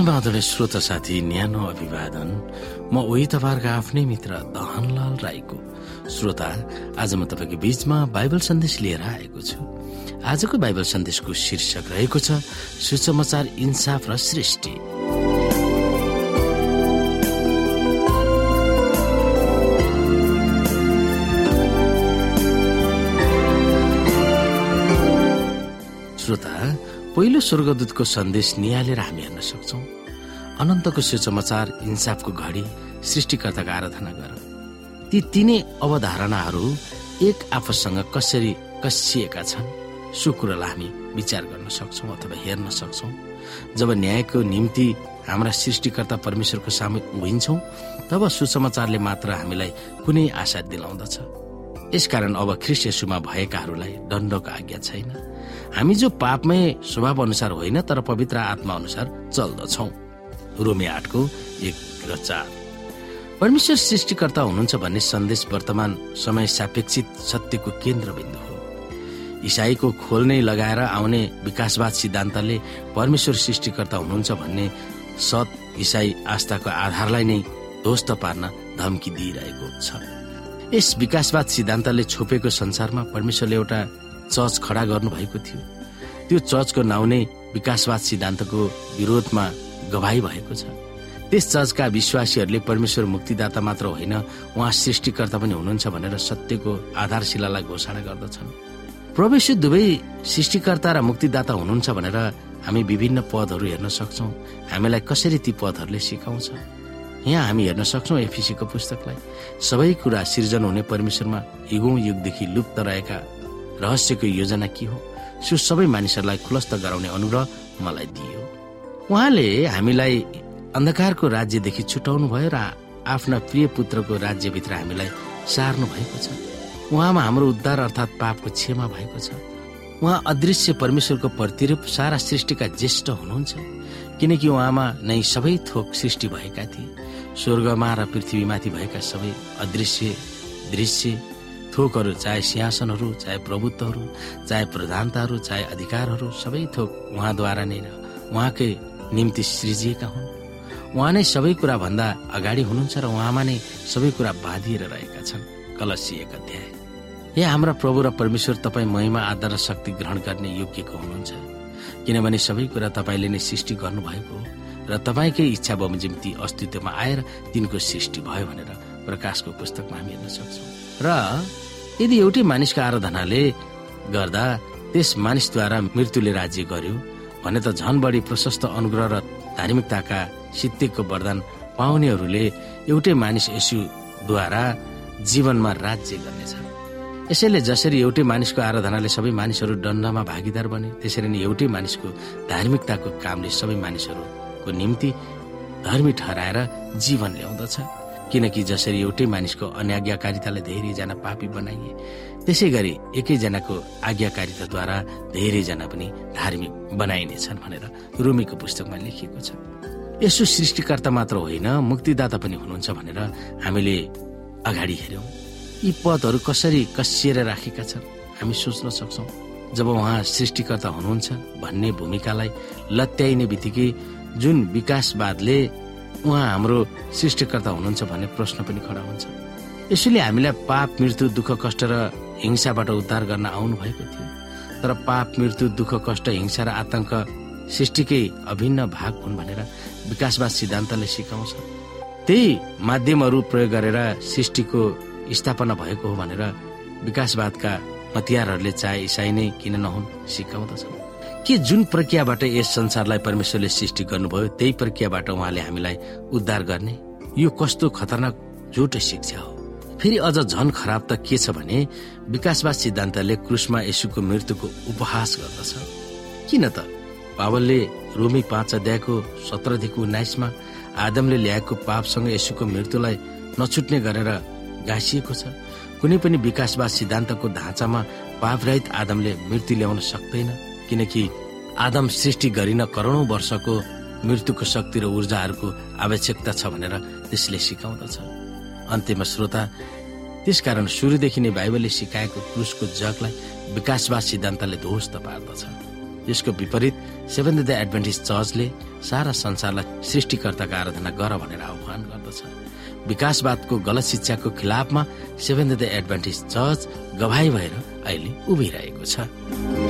समाधान श्रोता साथी न्यानो अभिवादन। म उही तपाईँहरूको आफ्नै मित्र दहनलाल राईको श्रोता। आज म तपाईँको बीचमा बाइबल सन्देश लिएर आएको छु। आजको बाइबल सन्देशको शीर्षक रहेको छ सुसमाचार इन्साफ र सृष्टि। पहिलो स्वर्गदूतको सन्देश निहालेर हामी हेर्न सक्छौ। अनन्तको सुसमाचार इन्साफको घडी सृष्टिकर्ताको आराधना गर। ती तिनै अवधारणाहरू एक आपससँग कसरी कसिएका छन् सो कुरालाई हामी विचार गर्न सक्छौ अथवा हेर्न सक्छौ। जब न्यायको निम्ति हाम्रा सृष्टिकर्ता परमेश्वरको सामु उभिन्छौ तब सुसमाचारले मात्र हामीलाई कुनै आशा दिलाउँदछ। यसकारण अब ख्रिस्ट यसुमा भएकाहरूलाई दण्डको आज्ञा छैन। हामी जो पापमय स्वभाव अनुसार होइन तर पवित्र आत्मा अनुसार चल्दछौ। रोमे आठको एक र चार। परमेश्वर सृष्टिकर्ता हुनुहुन्छ भन्ने सन्देश वर्तमान समय सापेक्षित सत्यको केन्द्रबिन्दु हो। इसाईको खोल नै लगाएर आउने विकासवाद सिद्धान्तले परमेश्वर सृष्टिकर्ता हुनुहुन्छ भन्ने सत इसाई आस्थाको आधारलाई नै ध्वस्त पार्न धम्की दिइरहेको छ। यस विकासवाद सिद्धान्तले छोपेको संसारमा परमेश्वरले एउटा चर्च खडा गर्नुभएको थियो। त्यो चर्चको नाउँ नै विकासवाद सिद्धान्तको विरोधमा गवाई भएको छ। त्यस चर्चका विश्वासीहरूले परमेश्वर मुक्तिदाता मात्र होइन उहाँ सृष्टिकर्ता पनि हुनुहुन्छ भनेर सत्यको आधारशिलालाई घोषणा गर्दछन्। प्रवेश दुवै सृष्टिकर्ता र मुक्तिदाता हुनुहुन्छ भनेर हामी विभिन्न पदहरू हेर्न सक्छौ। हामीलाई कसरी ती पदहरूले सिकाउँछ? यहाँ हामी हेर्न सक्छौ एफिसीको पुस्तकलाई। सबै कुरा सिर्जन हुने परमेश्वरमा युगौं युगदेखि लुप्त रहेका रहस्यको योजना के हो? सो सबै मानिसहरूलाई खुलस्त गराउने अनुग्रह मलाई दियो। उहाँले हामीलाई अन्धकारको राज्यदेखि छुटाउनु भयो र आफ्ना प्रिय पुत्रको राज्यभित्र हामीलाई सार्नु भएको छ। उहाँमा हाम्रो उद्धार अर्थात् पापको क्षमा भएको छ। उहाँ अदृश्य परमेश्वरको प्रतिरूप सारा सृष्टिका ज्येष्ठ हुनुहुन्छ किनकि उहाँमा नै सबै थोक सृष्टि भएका थिए। स्वर्गमा र पृथ्वीमाथि भएका सबै अदृश्य दृश्य थोकहरू चाहे सिंहासनहरू चाहे प्रभुत्वहरू चाहे प्रधानताहरू चाहे अधिकारहरू सबै थोक उहाँद्वारा नै उहाँकै निम्ति सृजिएका हुन्। उहाँ नै सबै कुरा भन्दा अगाडि हुनुहुन्छ र उहाँमा नै सबै कुरा बाँधिएर रहेका छन्। कलसी अध्याय। हे हाम्रा प्रभु र परमेश्वर तपाईँ महिमा आदर र शक्ति ग्रहण गर्ने योग्यको हुनुहुन्छ। किनभने सबै कुरा तपाईँले नै सृष्टि गर्नुभएको हो र तपाईँकै इच्छा बमोजिम्ती अस्तित्वमा आएर तिनको सृष्टि भयो भनेर प्रकाशको पुस्तकमा हामी हेर्न सक्छौँ। र यदि एउटै मानिसको आराधनाले गर्दा त्यस मानिसद्वारा मृत्युले राज्य गर्यो भने त झन बढी प्रशस्त अनुग्रह र धार्मिकताका सिद्धिको वरदान पाउनेहरूले एउटै मानिस यसुद्वारा जीवनमा राज्य गर्नेछ यसैले जसरी एउटै मानिसको आराधनाले सबै मानिसहरू दण्डमा भागीदार बने त्यसरी नै एउटै मानिसको धार्मिकताको कामले सबै मानिसहरूको निम्ति धर्मी ठहराएर जीवन ल्याउँदछ। किनकि जसरी एउटै मानिसको अनाज्ञाकारिताले धेरैजना पापी बनाइए त्यसै गरी एकैजनाको आज्ञाकारिताद्वारा धेरैजना पनि धार्मिक बनाइनेछन् भनेर रुमीको पुस्तकमा लेखिएको छ। यसो सृष्टिकर्ता मात्र होइन मुक्तिदाता पनि हुनुहुन्छ भनेर हामीले अगाडि हेर्यौं यी पदहरू कसरी कसिएर राखेका छन् हामी सोच्न सक्छौ। जब उहाँ सृष्टिकर्ता हुनुहुन्छ भन्ने भूमिकालाई लत्याइने बित्तिकै जुन विकासवादले उहाँ हाम्रो सृष्टिकर्ता हुनुहुन्छ भन्ने प्रश्न पनि खडा हुन्छ। यसैले हामीलाई पाप मृत्यु दुःख कष्ट र हिंसाबाट उद्धार गर्न आउनु भएको थियो। तर पाप मृत्यु दुःख कष्ट हिंसा र आतंक सृष्टिकै अभिन्न भाग हुन् भनेर विकासवाद सिद्धान्तले सिकाउँछ। त्यही माध्यमहरू प्रयोग गरेर सृष्टिको स्थापना भएको हो भनेर विकासवादका हतियारहरूले चाहे इसाई नै किन नहुन् सिकाउँदछ के जुन प्रक्रियाबाट यस संसारलाई परमेश्वरले सृष्टि गर्नुभयो त्यही प्रक्रियाबाट उहाँले हामीलाई उद्धार गर्ने? यो कस्तो खतरनाक झुटो शिक्षा हो। फेरि अझ झन खराब त के छ भने विकासवाद सिद्धान्तले क्रुसमा यसुको मृत्युको उपहास गर्दछ। किन त? पावलले रोमी पाँच अध्यायको सत्रदेखि उन्नाइसमा आदमले ल्याएको पापसँग यसुको मृत्युलाई नछुट्ने गरेर गाँसिएको छ। कुनै पनि विकासवाद सिद्धान्तको ढाँचामा पापरहित आदमले मृत्यु ल्याउन सक्दैन। किनकि आदम सृष्टि गरिन करोडौँ वर्षको मृत्युको शक्ति र ऊर्जाहरूको आवश्यकता छ भनेर त्यसले सिकाउँदछ। अन्त्यमा श्रोता त्यसकारण सुरुदेखि नै बाइबलले सिकाएको क्रुसको जगलाई विकासवाद सिद्धान्तले ध्वस्त पार्दछ। यसको विपरीत सेभेन द एडभेन्टिज चर्चले सारा संसारलाई सृष्टिकर्ताको आराधना गर भनेर आह्वान गर्दछ। विकासवादको गलत शिक्षाको खिलाफमा सेभेन द एडभान्टेज चर्च गवाई भएर अहिले उभिरहेको छ।